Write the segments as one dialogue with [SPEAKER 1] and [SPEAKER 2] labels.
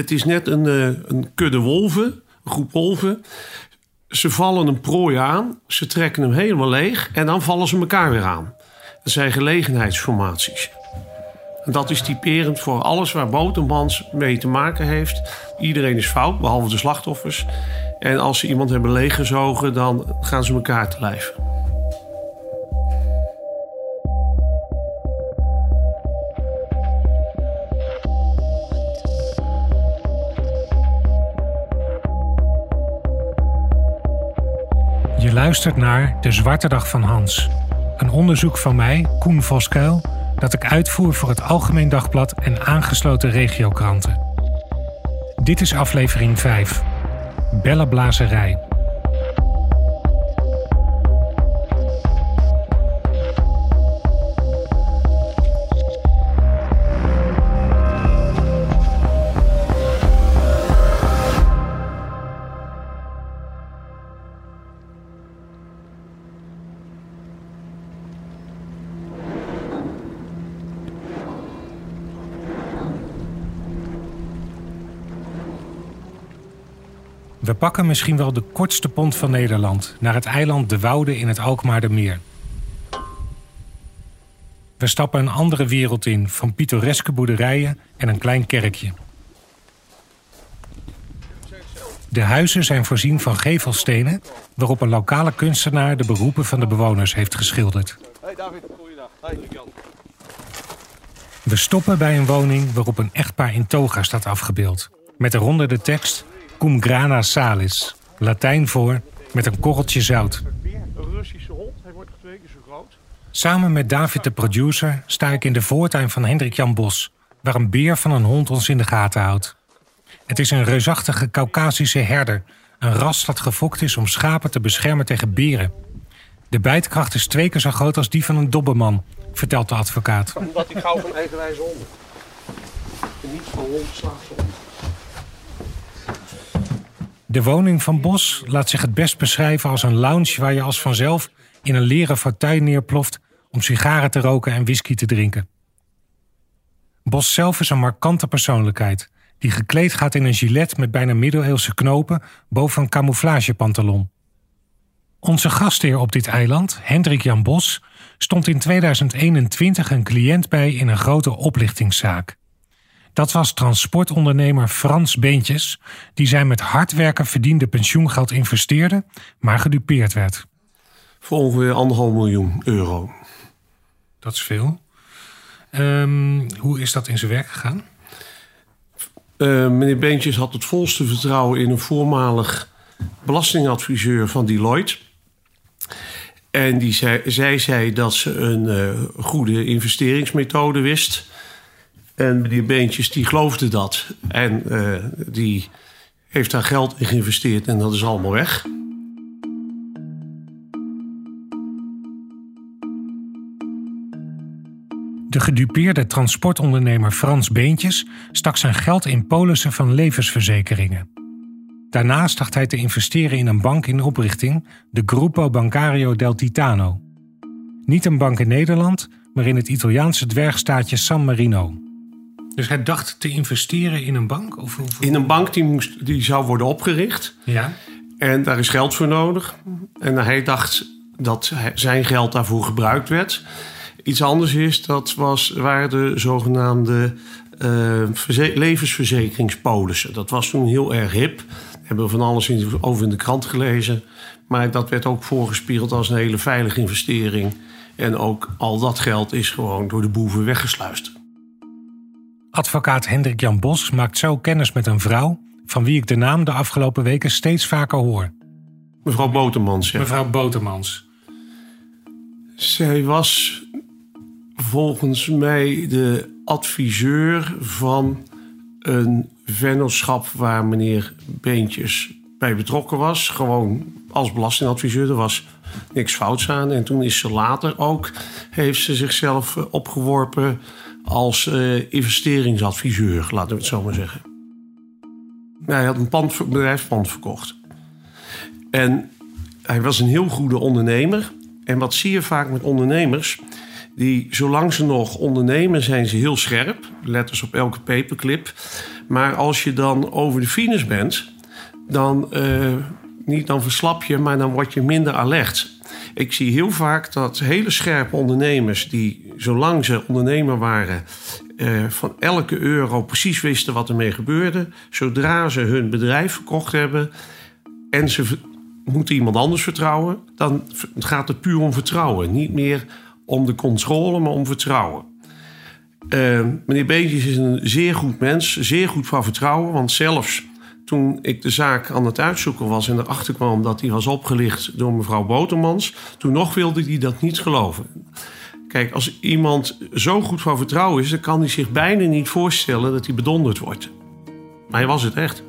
[SPEAKER 1] Het is net een, eh, een kudde wolven, een groep wolven. Ze vallen een prooi aan, ze trekken hem helemaal leeg en dan vallen ze elkaar weer aan. Dat zijn gelegenheidsformaties. En dat is typerend voor alles waar Botemans mee te maken heeft. Iedereen is fout, behalve de slachtoffers. En als ze iemand hebben leeggezogen, dan gaan ze elkaar te lijf.
[SPEAKER 2] Luistert naar De Zwarte Dag van Hans. Een onderzoek van mij, Koen Voskuil, dat ik uitvoer voor het Algemeen Dagblad en aangesloten regiokranten. Dit is aflevering 5. Bellenblazerij. Pakken misschien wel de kortste pont van Nederland naar het eiland De Woude in het Alkmaardermeer. We stappen een andere wereld in van pittoreske boerderijen en een klein kerkje. De huizen zijn voorzien van gevelstenen waarop een lokale kunstenaar de beroepen van de bewoners heeft geschilderd.
[SPEAKER 3] Hey David, goeiedag. Hey Jan.
[SPEAKER 2] We stoppen bij een woning waarop een echtpaar in toga staat afgebeeld. Met eronder de tekst Cum grana salis, Latijn voor met een korreltje zout.
[SPEAKER 3] Een Russische hond. Hij wordt twee keer zo groot.
[SPEAKER 2] Samen met David de producer sta ik in de voortuin van Hendrik Jan Bos, waar een beer van een hond ons in de gaten houdt. Het is een reusachtige Caucasische herder, een ras dat gefokt is om schapen te beschermen tegen beren. De bijtkracht is twee keer zo groot als die van een dobberman, vertelt de advocaat.
[SPEAKER 3] Omdat ik hou van eigenwijze honden. En niet van hond slachtoffer.
[SPEAKER 2] De woning van Bos laat zich het best beschrijven als een lounge waar je als vanzelf in een leren fauteuil neerploft om sigaren te roken en whisky te drinken. Bos zelf is een markante persoonlijkheid die gekleed gaat in een gilet met bijna middeleeuwse knopen boven een camouflagepantalon. Onze gastheer op dit eiland, Hendrik Jan Bos, stond in 2021 een cliënt bij in een grote oplichtingszaak. Dat was transportondernemer Frans Beentjes, die zijn met hard werken verdiende pensioengeld investeerde, maar gedupeerd werd.
[SPEAKER 1] Voor ongeveer anderhalf miljoen euro.
[SPEAKER 2] Dat is veel. Ehm, hoe is dat in zijn werk gegaan?
[SPEAKER 1] Eh, meneer Beentjes had het volste vertrouwen in een voormalig belastingadviseur van Deloitte. En die zei, zij zei dat ze een eh, goede investeringsmethode wist. En meneer Beentjes die geloofde dat. En eh, die heeft daar geld in geïnvesteerd en dat is allemaal weg.
[SPEAKER 2] De gedupeerde transportondernemer Frans Beentjes stak zijn geld in polissen van levensverzekeringen. Daarnaast dacht hij te investeren in een bank in oprichting, de Gruppo Bancario del Titano. Niet een bank in Nederland, maar in het Italiaanse dwergstaatje San Marino. Dus hij dacht te investeren in een bank? Of, of-
[SPEAKER 1] In een bank die, moest, die zou worden opgericht.
[SPEAKER 2] Ja.
[SPEAKER 1] En daar is geld voor nodig. En hij dacht dat zijn geld daarvoor gebruikt werd. Iets anders is, dat was, waren de zogenaamde verze- levensverzekeringspolissen. Dat was toen heel erg hip. Hebben we van alles in, over in de krant gelezen. Maar dat werd ook voorgespiegeld als een hele veilige investering. En ook al dat geld is gewoon door de boeven weggesluist.
[SPEAKER 2] Advocaat Hendrik Jan Bos maakt zo kennis met een vrouw van wie ik de naam de afgelopen weken steeds vaker hoor.
[SPEAKER 1] Mevrouw Botermans, ja.
[SPEAKER 2] Mevrouw Botermans.
[SPEAKER 1] Zij was volgens mij de adviseur van een vennootschap waar meneer Beentjes bij betrokken was. Gewoon als belastingadviseur. Er was niks fouts aan. En toen is ze later ook, heeft ze zichzelf opgeworpen als uh, investeringsadviseur, laten we het zo maar zeggen. Hij had een pand, bedrijfspand verkocht. En hij was een heel goede ondernemer. En wat zie je vaak met ondernemers? Die, zolang ze nog ondernemen, zijn ze heel scherp. Letters op elke paperclip. Maar als je dan over de finish bent, dan, uh, niet dan verslap je, maar dan word je minder alert. Ik zie heel vaak dat hele scherpe ondernemers, die zolang ze ondernemer waren, uh, van elke euro precies wisten wat ermee gebeurde. Zodra ze hun bedrijf verkocht hebben en ze moeten iemand anders vertrouwen, dan gaat het puur om vertrouwen. Niet meer om de controle, maar om vertrouwen. Uh, meneer Beetjes is een zeer goed mens, zeer goed van vertrouwen. Want zelfs toen ik de zaak aan het uitzoeken was en erachter kwam dat hij was opgelicht door mevrouw Botermans, toen nog wilde hij dat niet geloven. Kijk, als iemand zo goed van vertrouwen is, dan kan hij zich bijna niet voorstellen dat hij bedonderd wordt. Maar hij was het echt.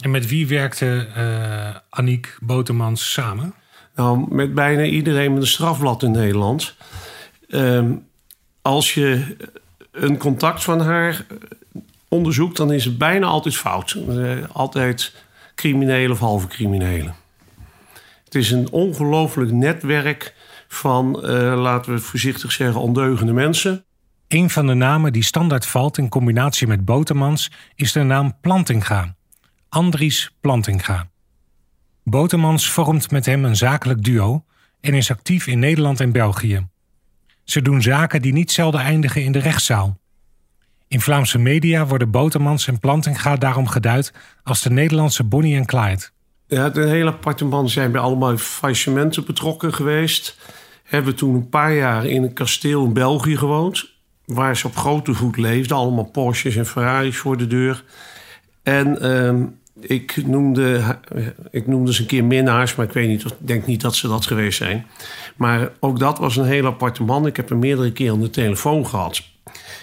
[SPEAKER 2] En met wie werkte uh, Aniek Botermans samen?
[SPEAKER 1] Nou, met bijna iedereen met een strafblad in Nederland. Uh, als je een contact van haar onderzoekt, dan is het bijna altijd fout. Uh, altijd criminelen of halve criminelen. Het is een ongelooflijk netwerk van, uh, laten we het voorzichtig zeggen, ondeugende mensen.
[SPEAKER 2] Een van de namen die standaard valt in combinatie met Botermans is de naam Plantinga. Andries Plantinga. Botermans vormt met hem een zakelijk duo en is actief in Nederland en België. Ze doen zaken die niet zelden eindigen in de rechtszaal. In Vlaamse media worden Botermans en Plantinga daarom geduid als de Nederlandse Bonnie en Clyde.
[SPEAKER 1] Ja, de hele aparte man zijn bij allemaal faillissementen betrokken geweest. Hebben toen een paar jaar in een kasteel in België gewoond. Waar ze op grote voet leefden. Allemaal Porsches en Ferraris voor de deur. En uh, ik, noemde, ik noemde ze een keer minnaars, maar ik weet niet, denk niet dat ze dat geweest zijn. Maar ook dat was een heel aparte man. Ik heb hem meerdere keer aan de telefoon gehad.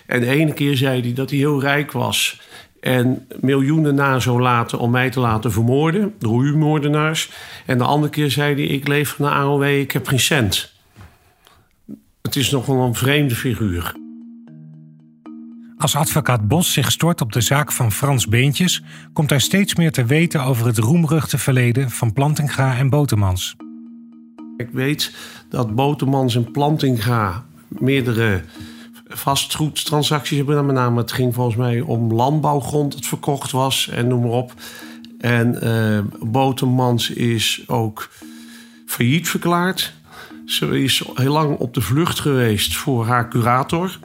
[SPEAKER 1] En de ene keer zei hij dat hij heel rijk was. En miljoenen na zou laten om mij te laten vermoorden. Door huurmoordenaars. En de andere keer zei hij: Ik leef van de AOW, ik heb geen cent. Het is nog wel een vreemde figuur.
[SPEAKER 2] Als advocaat Bos zich stort op de zaak van Frans Beentjes, komt hij steeds meer te weten over het roemruchte verleden van Plantinga en Botemans.
[SPEAKER 1] Ik weet dat Botemans en Plantinga meerdere vastgoedtransacties hebben. Met name het ging volgens mij om landbouwgrond dat verkocht was en noem maar op. En uh, Botemans is ook failliet verklaard. Ze is heel lang op de vlucht geweest voor haar curator.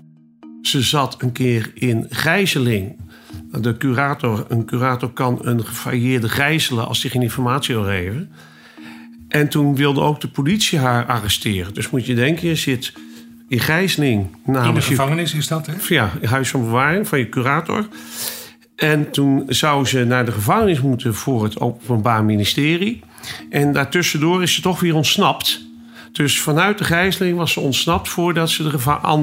[SPEAKER 1] Ze zat een keer in gijzeling. De curator, een curator kan een gefailleerde gijzelen als hij geen informatie wil geven. En toen wilde ook de politie haar arresteren. Dus moet je denken, je zit in gijzeling.
[SPEAKER 2] In de gevangenis is dat, hè?
[SPEAKER 1] Ja, in huis van bewaring van je curator. En toen zou ze naar de gevangenis moeten voor het Openbaar Ministerie. En daartussendoor is ze toch weer ontsnapt. Dus vanuit de gijzeling was ze ontsnapt voordat ze de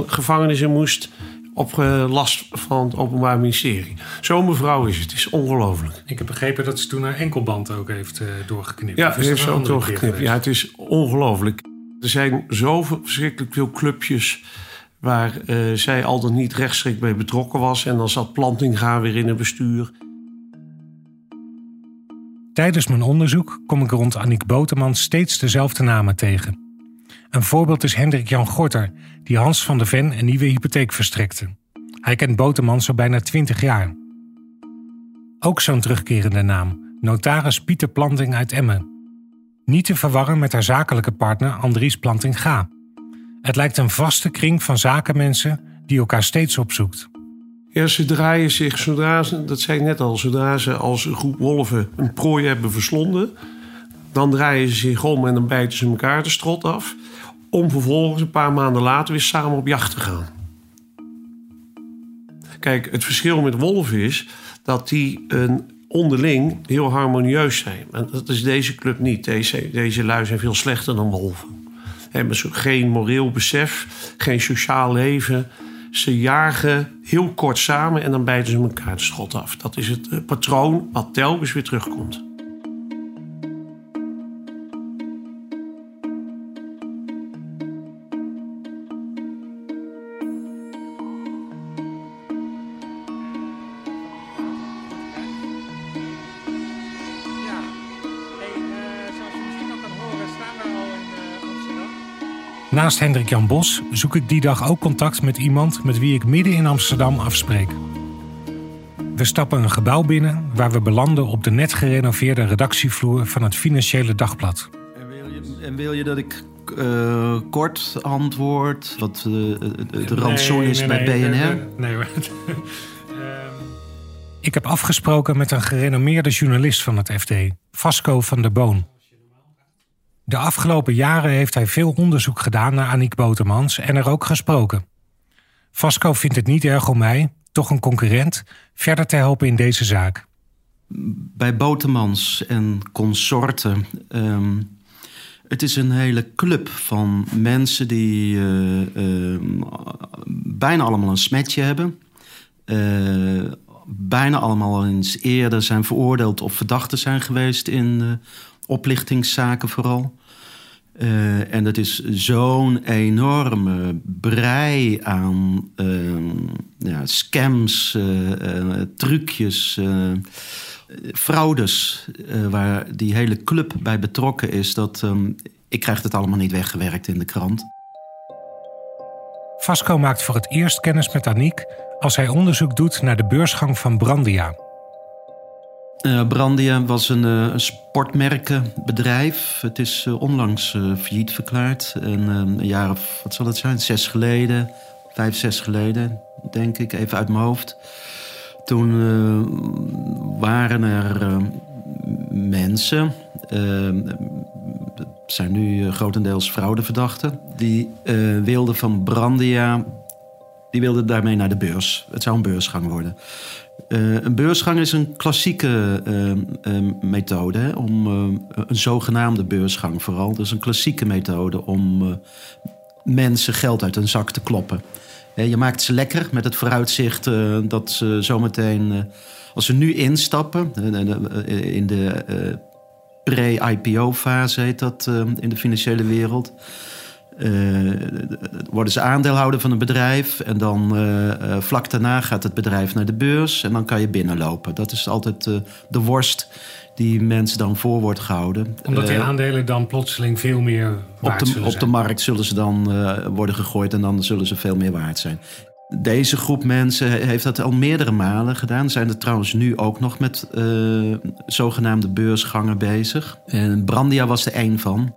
[SPEAKER 1] gevangenis in moest op eh, last van het Openbaar Ministerie. Zo'n mevrouw is het. Het is ongelooflijk.
[SPEAKER 2] Ik heb begrepen dat ze toen haar enkelband ook heeft uh, doorgeknipt.
[SPEAKER 1] Ja, heeft ze ook doorgeknipt. Ja, het is ongelooflijk. Er zijn zoveel verschrikkelijk veel clubjes waar uh, zij al dan niet rechtstreeks bij betrokken was. En dan zat Plantinga weer in het bestuur.
[SPEAKER 2] Tijdens mijn onderzoek kom ik rond Annick Boterman steeds dezelfde namen tegen. Een voorbeeld is Hendrik Jan Gorter, die Hans van de Ven een nieuwe hypotheek verstrekte. Hij kent Boterman zo bijna 20 jaar. Ook zo'n terugkerende naam, notaris Pieter Planting uit Emmen. Niet te verwarren met haar zakelijke partner Andries Planting-Ga. Het lijkt een vaste kring van zakenmensen die elkaar steeds opzoekt.
[SPEAKER 1] Ja, ze draaien zich, zodra ze, dat zei ik net al, zodra ze als een groep wolven een prooi hebben verslonden, dan draaien ze zich om en dan bijten ze elkaar de strot af om vervolgens een paar maanden later weer samen op jacht te gaan. Kijk, het verschil met wolven is dat die een onderling heel harmonieus zijn. En dat is deze club niet. Deze, deze lui zijn veel slechter dan wolven. Hebben geen moreel besef, geen sociaal leven. Ze jagen heel kort samen en dan bijten ze elkaar de schot af. Dat is het eh, patroon wat telkens weer terugkomt.
[SPEAKER 2] Naast Hendrik Jan Bos zoek ik die dag ook contact met iemand met wie ik midden in Amsterdam afspreek. We stappen een gebouw binnen waar we belanden op de net gerenoveerde redactievloer van het Financiële Dagblad.
[SPEAKER 4] En wil je, en wil je dat ik uh, kort antwoord wat uh, de rantsoen is bij BNR? Nee, nee hoor.
[SPEAKER 2] ik heb afgesproken met een gerenommeerde journalist van het FD, Vasco van der Boon. De afgelopen jaren heeft hij veel onderzoek gedaan naar Aniek Botermans en er ook gesproken. Vasco vindt het niet erg om mij, toch een concurrent, verder te helpen in deze zaak.
[SPEAKER 4] Bij Botermans en consorten. Um, het is een hele club van mensen die uh, uh, bijna allemaal een smetje hebben. Uh, bijna allemaal eens eerder zijn veroordeeld of verdachten zijn geweest in oplichtingszaken vooral. Uh, en dat is zo'n enorme brei aan uh, ja, scams, uh, trucjes, fraudes, waar die hele club bij betrokken is. Dat, um, ik krijg het allemaal niet weggewerkt in de krant.
[SPEAKER 2] Vasco maakt voor het eerst kennis met Aniek als hij onderzoek doet naar de beursgang van Brandia.
[SPEAKER 4] Uh, Brandia was een, uh, sportmerkenbedrijf. Het is uh, onlangs failliet verklaard. En een jaar of, wat zal het zijn, zes geleden, vijf, zes geleden, denk ik, even uit mijn hoofd. Toen waren er mensen, het zijn nu grotendeels fraudeverdachten, die wilden van Brandia, die wilden daarmee naar de beurs. Het zou een beursgang worden. Uh, een beursgang is een klassieke uh, uh, methode om een zogenaamde beursgang vooral. Dus een klassieke methode om mensen geld uit hun zak te kloppen. je maakt ze lekker met het vooruitzicht dat ze zometeen, als ze nu instappen, in de pre-IPO-fase heet dat in de financiële wereld uh, worden ze aandeelhouder van een bedrijf. En dan uh, vlak daarna gaat het bedrijf naar de beurs. En dan kan je binnenlopen. Dat is altijd de worst die mensen dan voor wordt gehouden.
[SPEAKER 2] Omdat die aandelen dan plotseling veel meer waard
[SPEAKER 4] op de,
[SPEAKER 2] zullen
[SPEAKER 4] Op de markt zullen ze dan worden gegooid. En dan zullen ze veel meer waard zijn. Deze groep mensen heeft dat al meerdere malen gedaan. Zijn er trouwens nu ook nog met zogenaamde beursgangen bezig. En Brandia was er één van.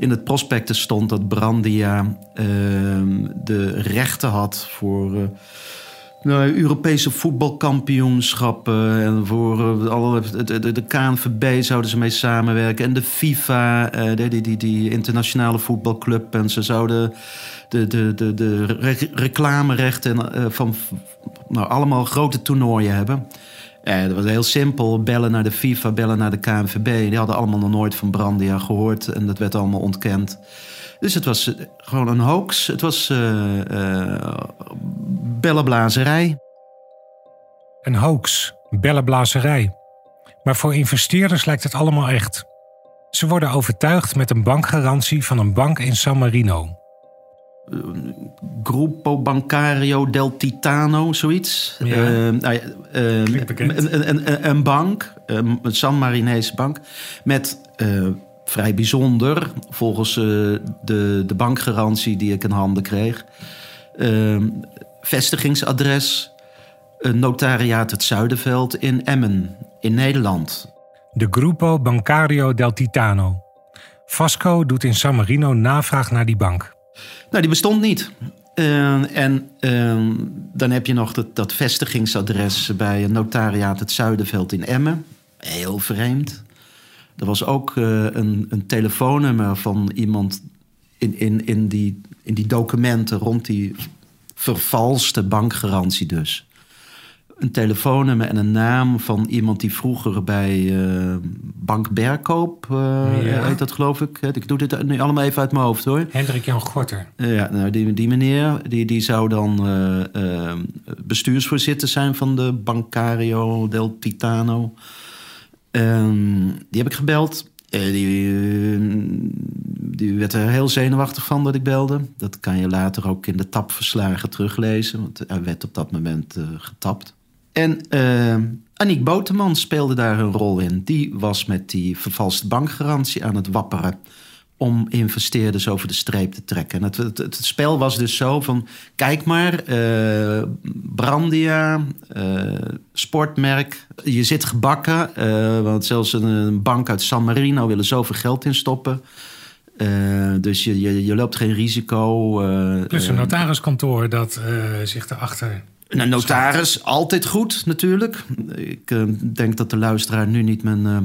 [SPEAKER 4] In het prospectus stond dat Brandia uh, de rechten had voor uh, nou, Europese voetbalkampioenschappen. En voor uh, alle, de, de, de, KNVB zouden ze mee samenwerken. En de FIFA, uh, die, die, die, internationale voetbalclub. En ze zouden de, de, de, de reclamerechten van nou, allemaal grote toernooien hebben. Eh, dat was heel simpel. Bellen naar de FIFA, bellen naar de KNVB. Die hadden allemaal nog nooit van Brandia gehoord. En dat werd allemaal ontkend. Dus het was eh, gewoon een hoax. Het was uh, bellenblazerij.
[SPEAKER 2] Een hoax, bellenblazerij. Maar voor investeerders lijkt het allemaal echt. Ze worden overtuigd met een bankgarantie van een bank in San Marino.
[SPEAKER 4] Gruppo Bancario del Titano, zoiets. Ja. Uh, nou uh, een, een, een, bank, een San Marinese bank, met uh, vrij bijzonder, volgens de, de bankgarantie die ik in handen kreeg, ehm, vestigingsadres, notariaat het Zuiderveld in Emmen, in Nederland.
[SPEAKER 2] De Gruppo Bancario del Titano. Vasco doet in San Marino navraag naar die bank.
[SPEAKER 4] Nou, die bestond niet. Uh, en uh, dan heb je nog dat, dat vestigingsadres bij een notariaat het Zuiderveld in Emmen. Heel vreemd. Er was ook uh, een, een telefoonnummer van iemand in, in, in, die, in die documenten rond die vervalste bankgarantie dus. Een telefoonnummer en een naam van iemand die vroeger bij uh, Bank Berkoop, uh, heet dat geloof ik. Ik doe dit nu allemaal even uit mijn hoofd hoor.
[SPEAKER 2] Hendrik Jan Gorter.
[SPEAKER 4] ja, nou, die, die meneer die, die zou dan uh, bestuursvoorzitter zijn van de Bancario del Titano. Ehm, die heb ik gebeld. die, die werd er heel zenuwachtig van dat ik belde. Dat kan je later ook in de tapverslagen teruglezen. Want hij werd op dat moment getapt. En uh, Aniek Boteman speelde daar een rol in. Die was met die vervalste bankgarantie aan het wapperen om investeerders over de streep te trekken. En het, het, het spel was dus zo van... kijk maar, uh, Brandia, uh, sportmerk, je zit gebakken... Uh, want zelfs een, bank uit San Marino wil er zoveel geld in stoppen... dus je, je, je, loopt geen risico.
[SPEAKER 2] Plus een notariskantoor dat zich erachter
[SPEAKER 4] een notaris, altijd goed natuurlijk. Ik uh, denk dat de luisteraar nu niet mijn uh,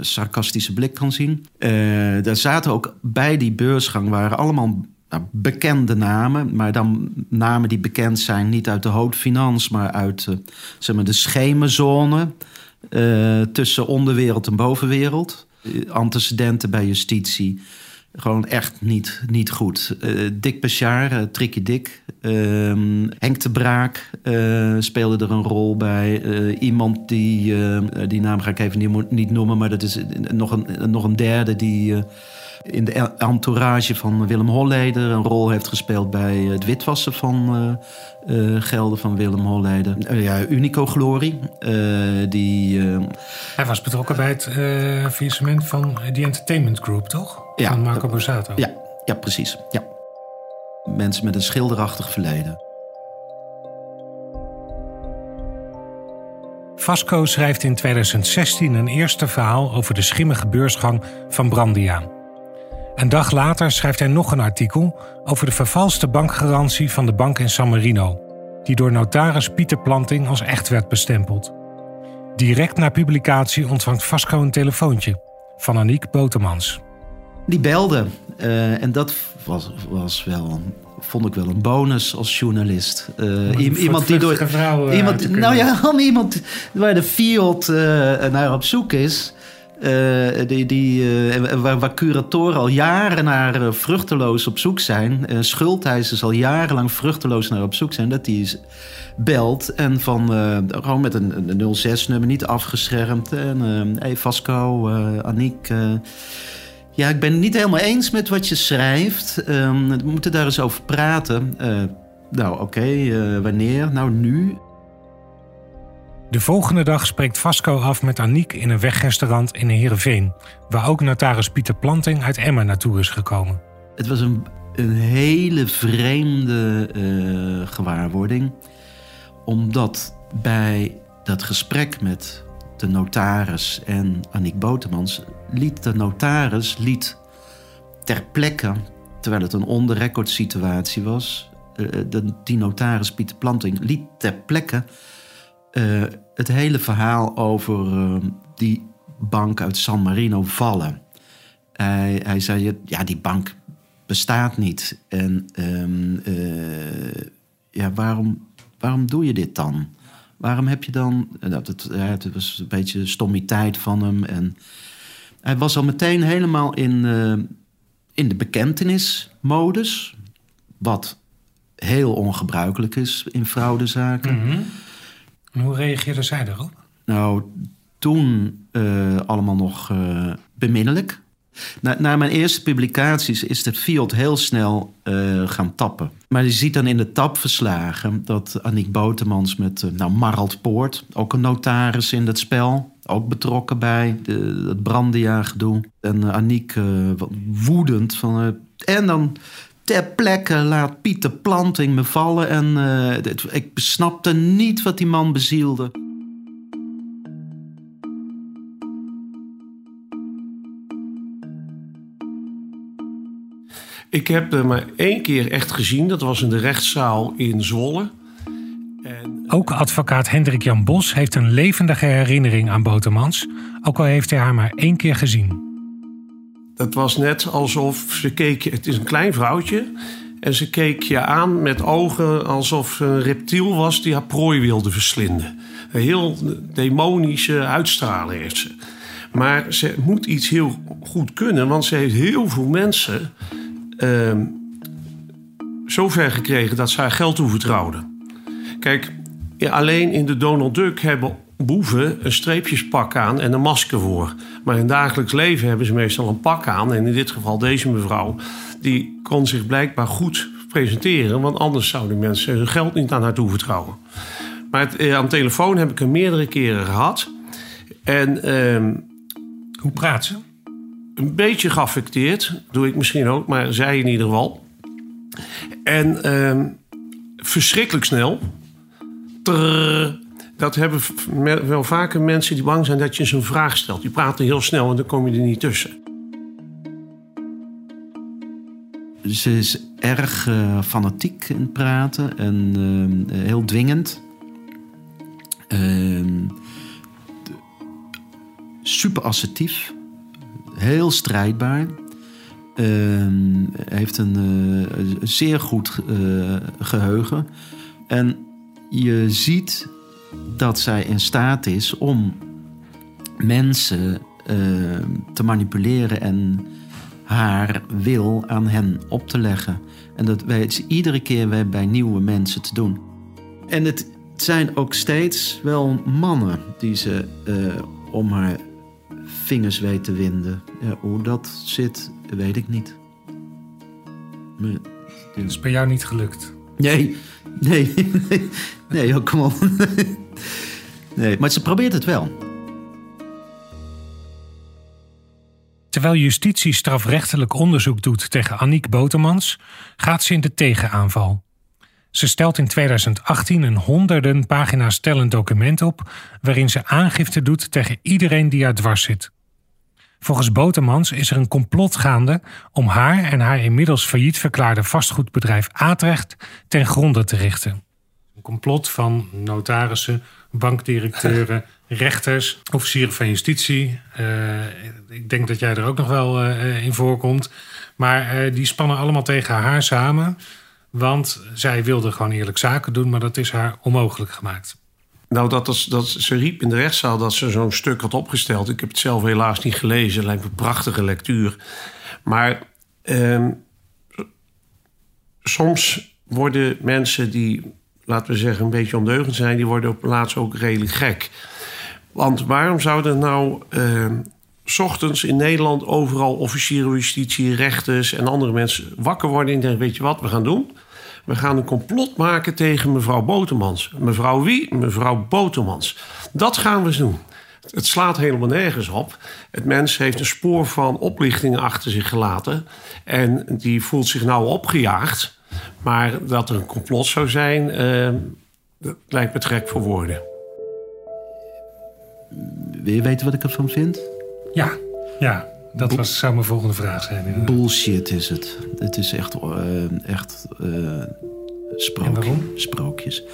[SPEAKER 4] sarcastische blik kan zien. Uh, daar zaten ook bij die beursgang waren allemaal nou, bekende namen. Maar dan namen die bekend zijn niet uit de haute finance... maar uit zeg maar de schemerzone tussen onderwereld en bovenwereld. Antecedenten bij justitie gewoon echt niet, niet goed. Uh, Dick Bechar, uh, Tricky Dick. Uh, Henk de Braak uh, speelde er een rol bij. iemand die, die naam ga ik even niet, niet noemen... maar dat is nog een, nog een derde die in de entourage van Willem Holleder een rol heeft gespeeld bij het witwassen van uh, gelden van Willem Holleder. Uh, ja, Unico Glory. die,
[SPEAKER 2] Hij was betrokken bij het faillissement van die Entertainment Group, toch?
[SPEAKER 4] Ja,
[SPEAKER 2] van Marco Borsato.
[SPEAKER 4] Ja, ja, precies. Ja. Mensen met een schilderachtig verleden.
[SPEAKER 2] Vasco schrijft in 2016 een eerste verhaal over de schimmige beursgang van Brandia. Een dag later schrijft hij nog een artikel over de vervalste bankgarantie van de bank in San Marino, die door notaris Pieter Planting als echt werd bestempeld. Direct na publicatie ontvangt Vasco een telefoontje van Aniek Botemans.
[SPEAKER 4] Die belde uh, en dat was, was wel vond ik wel een bonus als journalist.
[SPEAKER 2] Uh, iemand die door. Vrouw, uh,
[SPEAKER 4] iemand, nou ja, iemand waar de field uh, naar op zoek is. Uh, die, die, uh, waar, curatoren al jaren naar uh, vruchteloos op zoek zijn. schuldheisers al jarenlang vruchteloos naar op zoek zijn. Dat die belt en van gewoon met een, een 06-nummer niet afgeschermd. En hey Vasco, Aniek. ja, ik ben het niet helemaal eens met wat je schrijft. Um, we moeten daar eens over praten. nou, oké, wanneer? Nou, nu.
[SPEAKER 2] De volgende dag spreekt Vasco af met Aniek in een wegrestaurant in Heerenveen... waar ook notaris Pieter Planting uit Emma naartoe is gekomen.
[SPEAKER 4] Het was een, een hele vreemde uh, gewaarwording. Omdat bij dat gesprek met de notaris en Aniek Botemans... liet de notaris liet ter plekke, terwijl het een on-the-record situatie was... Uh, de, die notaris Pieter Planting liet ter plekke uh, het hele verhaal over uh, die bank uit San Marino vallen. Hij, hij zei, ja, die bank bestaat niet. En um, uh, ja, waarom, waarom doe je dit dan? Waarom heb je dan... Dat, het, het was een beetje stommiteit van hem. En hij was al meteen helemaal in, in de bekentenismodus. Wat heel ongebruikelijk is in fraudezaken.
[SPEAKER 2] -hmm. En hoe reageerde zij daarop?
[SPEAKER 4] Nou, toen uh, allemaal nog uh, beminnelijk. Na, na, mijn eerste publicaties is de field heel snel uh, gaan tappen. Maar je ziet dan in de tapverslagen dat Aniek Botemans met nou, Marald Poort... ook een notaris in het spel, ook betrokken bij de, het Brandia-gedoe. En Aniek woedend van... en dan ter plekke laat Pieter Planting me vallen. En uh, ik snapte niet wat die man bezielde.
[SPEAKER 1] Ik heb er maar één keer echt gezien. Dat was in de rechtszaal in Zwolle.
[SPEAKER 2] En... Ook advocaat Hendrik Jan Bos heeft een levendige herinnering aan Botemans. Ook al heeft hij haar maar één keer gezien.
[SPEAKER 1] Het was net alsof ze keek. Het is een klein vrouwtje. En ze keek je aan met ogen alsof ze een reptiel was die haar prooi wilde verslinden. Een heel demonische uitstraling heeft ze. Maar ze moet iets heel goed kunnen, want ze heeft heel veel mensen uh, zover gekregen dat ze haar geld toevertrouwde. Kijk, alleen in de Donald Duck hebben boeven een streepjespak aan en een masker voor. Maar in dagelijks leven hebben ze meestal een pak aan. En in dit geval deze mevrouw, die kon zich blijkbaar goed presenteren. Want anders zouden mensen hun geld niet aan haar toevertrouwen. Maar het, eh, aan de telefoon heb ik hem meerdere keren gehad. En, ehm,
[SPEAKER 2] Hoe praat ze?
[SPEAKER 1] Een beetje geaffecteerd, doe ik misschien ook, maar zij in ieder geval. En ehm, verschrikkelijk snel. Trrr, dat hebben wel vaker mensen die bang zijn dat je ze een vraag stelt. Die praten heel snel en dan kom je er niet tussen.
[SPEAKER 4] Ze is erg uh, fanatiek in praten en uh, heel dwingend. Uh, super assertief. Heel strijdbaar. Ehm, heeft een zeer goed geheugen. En je ziet dat zij in staat is om mensen te manipuleren en haar wil aan hen op te leggen. En dat weet ze iedere keer weer bij nieuwe mensen te doen. En het zijn ook steeds wel mannen die ze uh, om haar vingers weet te winden. Ja, hoe dat zit, weet ik niet.
[SPEAKER 2] Maar, Het is bij jou niet gelukt.
[SPEAKER 4] Nee, nee, nee, oh, kom op. Nee, maar ze probeert het wel.
[SPEAKER 2] Terwijl justitie strafrechtelijk onderzoek doet tegen Aniek Botermans, gaat ze in de tegenaanval. Ze stelt in 2018 een honderden pagina's stellend document op waarin ze aangifte doet tegen iedereen die haar dwars zit. Volgens Botermans is er een complot gaande om haar en haar inmiddels failliet verklaarde vastgoedbedrijf Atrecht ten gronde te richten. Een complot van notarissen, bankdirecteuren, rechters, officieren van justitie. Uh, ik denk dat jij er ook nog wel uh, in voorkomt. Maar uh, die spannen allemaal tegen haar samen. Want zij wilde gewoon eerlijk zaken doen, maar dat is haar onmogelijk gemaakt.
[SPEAKER 1] Nou, dat, dat, ze riep in de rechtszaal dat ze zo'n stuk had opgesteld. Ik heb het zelf helaas niet gelezen. Lijkt me een prachtige lectuur. Maar ehm, soms worden mensen die, laten we zeggen, een beetje ondeugend zijn... die worden op plaats ook redelijk gek. Want waarom zouden nou s ochtends in Nederland overal officieren justitie, rechters en andere mensen wakker worden en denken: Weet je wat we gaan doen? We gaan een complot maken tegen mevrouw Botermans. Mevrouw wie? Mevrouw Botermans. Dat gaan we doen. Het slaat helemaal nergens op. Het mens heeft een spoor van oplichtingen achter zich gelaten. En die voelt zich nou opgejaagd. Maar dat er een complot zou zijn, uh, dat lijkt me trek voor woorden.
[SPEAKER 4] Wil je weten wat ik ervan vind?
[SPEAKER 2] Ja, ja. Dat was, zou mijn volgende vraag zijn. Inderdaad.
[SPEAKER 4] Bullshit is het. Het is echt, uh, echt uh, sprookje, sprookjes.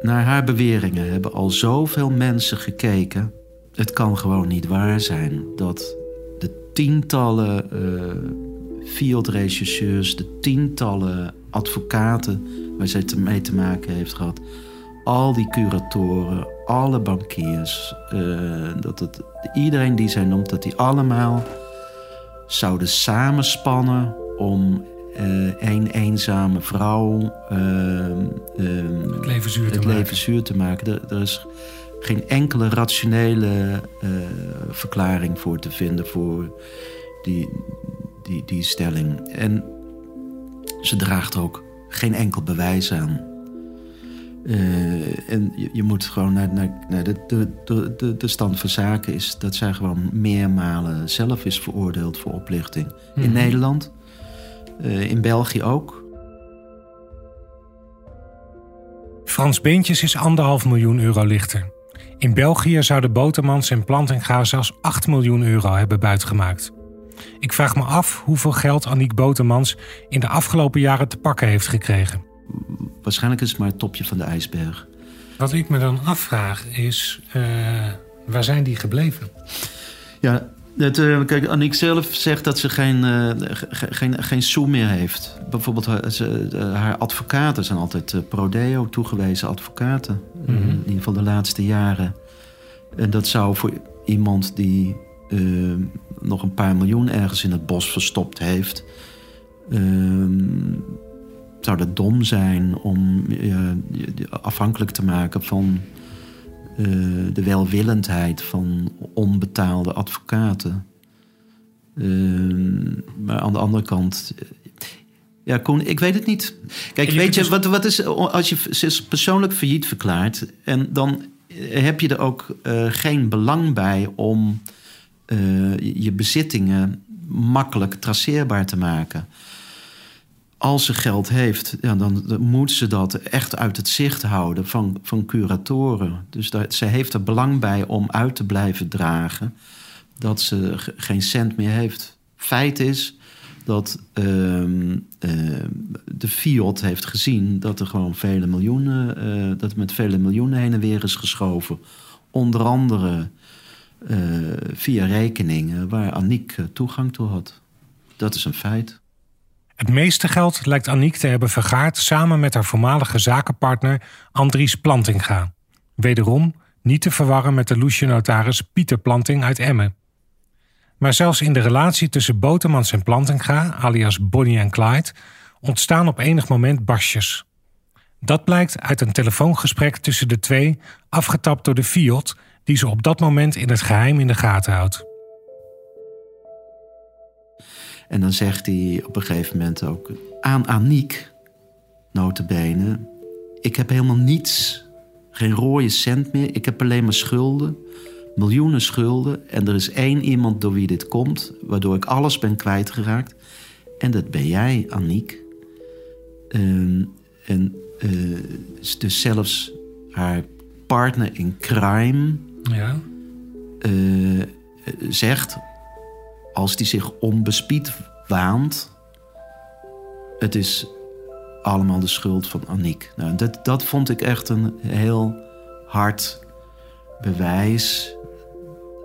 [SPEAKER 4] Naar haar beweringen hebben al zoveel mensen gekeken. Het kan gewoon niet waar zijn dat de tientallen uh, field-regisseurs, de tientallen advocaten waar zij mee te maken heeft gehad, al die curatoren, alle bankiers, uh, dat het, iedereen die zij noemt, dat die allemaal zouden samenspannen om uh, een eenzame vrouw uh,
[SPEAKER 2] het leven zuur te, maken.
[SPEAKER 4] Zuur te maken. Er, er, is geen enkele rationele verklaring voor te vinden voor die, die, die stelling. En ze draagt ook geen enkel bewijs aan. Uh, en je, je, moet gewoon naar, naar, naar de, de, de, de, stand van zaken is dat zij gewoon meermalen zelf is veroordeeld voor oplichting. Mm -hmm. In Nederland, uh, in België ook.
[SPEAKER 2] Frans Beentjes is anderhalf miljoen euro lichter. In België zouden Botermans en Plantinga zelfs 8 miljoen euro hebben buitgemaakt. Ik vraag me af hoeveel geld Aniek Botermans in de afgelopen jaren te pakken heeft gekregen
[SPEAKER 4] waarschijnlijk is het maar het topje van de ijsberg.
[SPEAKER 2] Wat ik me dan afvraag is, uh, waar zijn die gebleven?
[SPEAKER 4] Ja, Dat, uh, kijk, Annick zelf zegt dat ze geen, uh, geen, geen sou meer heeft. Bijvoorbeeld haar, ze, haar advocaten zijn altijd uh, prodeo toegewezen advocaten. Mm -hmm. in ieder geval de laatste jaren. En dat zou voor iemand die nog een paar miljoen ergens in het bos verstopt heeft... zou dat dom zijn om je afhankelijk te maken van uh, de welwillendheid van onbetaalde advocaten. Uh, maar aan de andere kant. Ja, Koen, ik weet het niet. Kijk, weet je, wat, wat is. Als je persoonlijk failliet verklaart. en dan heb je er ook uh, geen belang bij om je bezittingen makkelijk traceerbaar te maken als ze geld heeft, ja, dan, moet ze dat echt uit het zicht houden van, van curatoren. Dus daar, ze heeft er belang bij om uit te blijven dragen dat ze geen cent meer heeft. Feit is dat uh, uh, de Fiat heeft gezien dat er gewoon vele miljoenen, uh, dat met vele miljoenen heen en weer is geschoven. Onder andere eh, via rekeningen waar Aniek toegang toe had. Dat is een feit.
[SPEAKER 2] Het meeste geld lijkt Aniek te hebben vergaard samen met haar voormalige zakenpartner Andries Plantinga. Wederom niet te verwarren met de loesje notaris Pieter Planting uit Emmen. Maar zelfs in de relatie tussen Botemans en Plantinga, alias Bonnie en Clyde, ontstaan op enig moment barstjes. Dat blijkt uit een telefoongesprek tussen de twee, afgetapt door de Fiat, die ze op dat moment in het geheim in de gaten houdt.
[SPEAKER 4] En dan zegt hij op een gegeven moment ook aan Aniek, notabene... ik heb helemaal niets, geen rode cent meer. Ik heb alleen maar schulden, miljoenen schulden. En er is één iemand door wie dit komt... waardoor ik alles ben kwijtgeraakt. En dat ben jij, Aniek. Uh, en uh, dus zelfs haar partner in crime...
[SPEAKER 2] Ja.
[SPEAKER 4] Uh, zegt als die zich onbespied waant. Het is allemaal de schuld van Aniek. Nou, dat, dat vond ik echt een heel hard bewijs.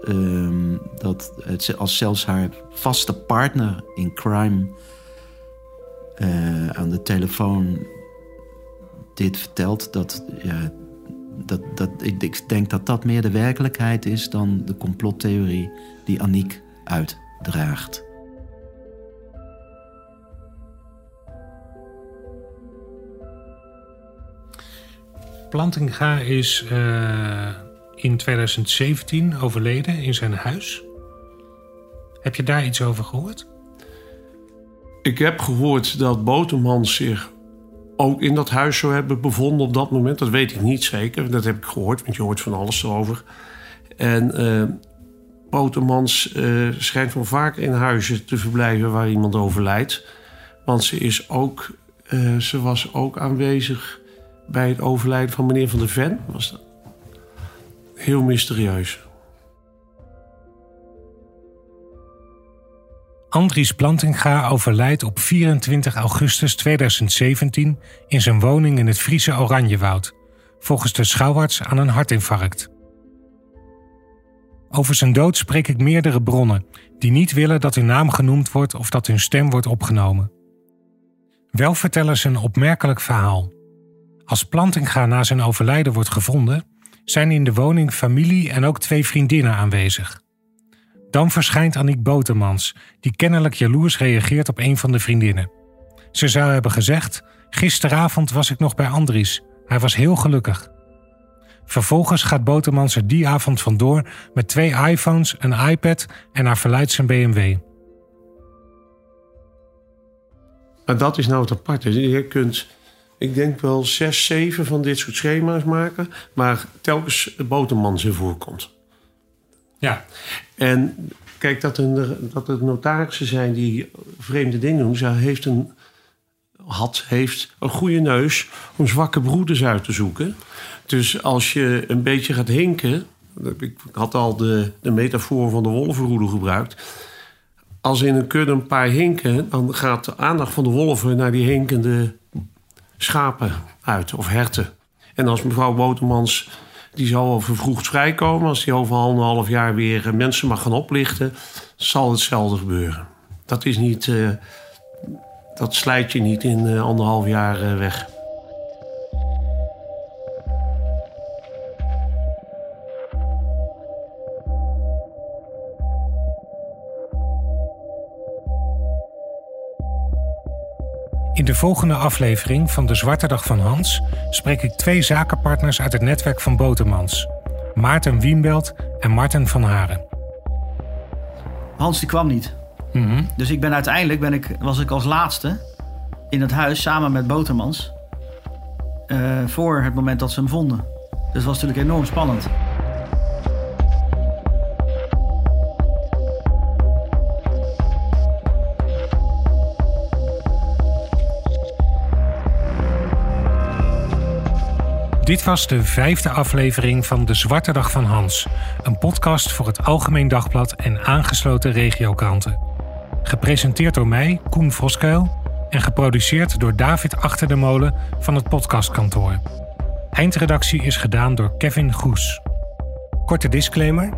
[SPEAKER 4] Um, dat het, als zelfs haar vaste partner in crime uh, aan de telefoon dit vertelt, dat, dat, dat, ik, ik denk dat dat meer de werkelijkheid is dan de complottheorie die Aniek uit draagt.
[SPEAKER 2] Plantinga is uh, in 2017 overleden in zijn huis. Heb je daar iets over gehoord?
[SPEAKER 1] Ik heb gehoord dat Botemans zich ook in dat huis zou hebben bevonden op dat moment. Dat weet ik niet zeker. Dat heb ik gehoord, want je hoort van alles erover. En uh, Botemans uh, schijnt van vaak in huizen te verblijven waar iemand overlijdt. Want ze, is ook, uh, ze was ook aanwezig bij het overlijden van meneer Van der Ven. Was dat heel mysterieus.
[SPEAKER 2] Andries Plantinga overlijdt op 24 augustus 2017 in zijn woning in het Friese Oranjewoud, volgens de schouwarts aan een hartinfarct. Over zijn dood spreek ik meerdere bronnen die niet willen dat hun naam genoemd wordt of dat hun stem wordt opgenomen. Wel vertellen ze een opmerkelijk verhaal. Als Plantinga na zijn overlijden wordt gevonden, zijn in de woning familie en ook twee vriendinnen aanwezig. Dan verschijnt Aniek Botemans, die kennelijk jaloers reageert op een van de vriendinnen. Ze zou hebben gezegd: Gisteravond was ik nog bij Andries. Hij was heel gelukkig. Vervolgens gaat Botemans er die avond vandoor met twee iPhones, een iPad en haar verleidt zijn BMW.
[SPEAKER 1] En dat is nou het aparte. Je kunt, ik denk wel zes, zeven van dit soort schema's maken, waar telkens Botemans in voorkomt.
[SPEAKER 2] Ja.
[SPEAKER 1] En kijk, dat, een, dat er notarissen zijn die vreemde dingen doen, ze heeft een, had, heeft een goede neus om zwakke broeders uit te zoeken. Dus als je een beetje gaat hinken. Ik had al de, de metafoor van de wolvenroede gebruikt. Als in een kudde een paar hinken, dan gaat de aandacht van de wolven naar die hinkende schapen uit of herten. En als mevrouw Botemans Die zal wel vervroegd vrijkomen. Als hij over anderhalf jaar weer eh, mensen mag gaan oplichten, zal hetzelfde gebeuren. Dat is niet. Uh, dat slijt je niet in uh, anderhalf jaar weg.
[SPEAKER 2] In de volgende aflevering van De Zwarte Dag van Hans spreek ik twee zakenpartners uit het netwerk van Botemans. Maarten Wienbelt en Marten van Haren.
[SPEAKER 5] Hans die kwam niet. Mhm. Dus ik ben uiteindelijk ben ik, was ik als laatste in het huis samen met Botermans. Uh, voor het moment dat ze hem vonden. Dus dat was natuurlijk enorm spannend.
[SPEAKER 2] Dit was de vijfde aflevering van De Zwarte Dag van Hans, een podcast voor het Algemeen Dagblad en aangesloten regiokranten. Gepresenteerd door mij, Koen Voskuil, en geproduceerd door David Achter de Molen van het podcastkantoor. Eindredactie is gedaan door Kevin Goes. Korte disclaimer.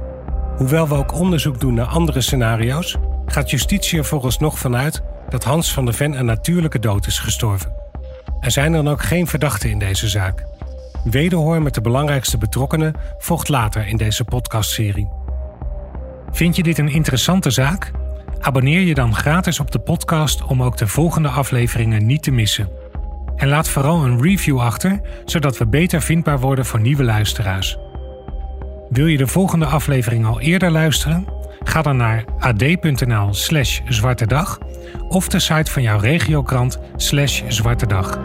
[SPEAKER 2] Hoewel we ook onderzoek doen naar andere scenario's, gaat justitie er vooralsnog vanuit dat Hans van der Ven een natuurlijke dood is gestorven. Er zijn dan ook geen verdachten in deze zaak. Wederhoor met de belangrijkste betrokkenen volgt later in deze podcastserie. Vind je dit een interessante zaak? Abonneer je dan gratis op de podcast om ook de volgende afleveringen niet te missen. En laat vooral een review achter, zodat we beter vindbaar worden voor nieuwe luisteraars. Wil je de volgende aflevering al eerder luisteren? Ga dan naar ad.nl/slash zwartedag of de site van jouw regiokrant slash zwartedag.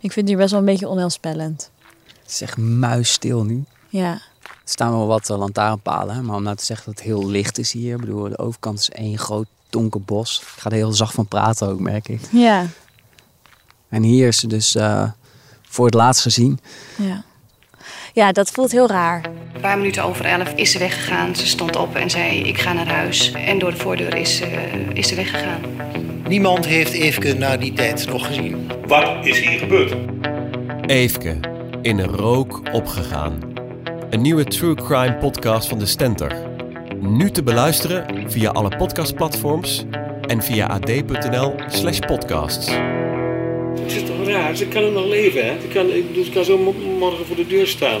[SPEAKER 6] Ik vind het hier best wel een beetje onheilspellend.
[SPEAKER 7] Het is echt muisstil nu.
[SPEAKER 6] Ja.
[SPEAKER 7] Er staan wel wat uh, lantaarnpalen, maar om nou te zeggen dat het heel licht is hier. Ik bedoel, de overkant is één groot donker bos. Ik ga er heel zacht van praten ook, merk ik.
[SPEAKER 6] Ja.
[SPEAKER 7] En hier is ze dus uh, voor het laatst gezien.
[SPEAKER 6] Ja. Ja, dat voelt heel raar.
[SPEAKER 8] Een paar minuten over elf is ze weggegaan. Ze stond op en zei: Ik ga naar huis. En door de voordeur is, uh, is ze weggegaan.
[SPEAKER 9] Niemand heeft Eefke na die tijd nog gezien.
[SPEAKER 10] Wat is hier gebeurd?
[SPEAKER 11] Eefke, in rook opgegaan. Een nieuwe true crime podcast van de Stenter. Nu te beluisteren via alle podcastplatforms en via ad.nl slash podcasts.
[SPEAKER 10] Het is toch raar? Ze kan er nog leven, hè? Ze kan, ik bedoel, ze kan zo morgen voor de deur staan.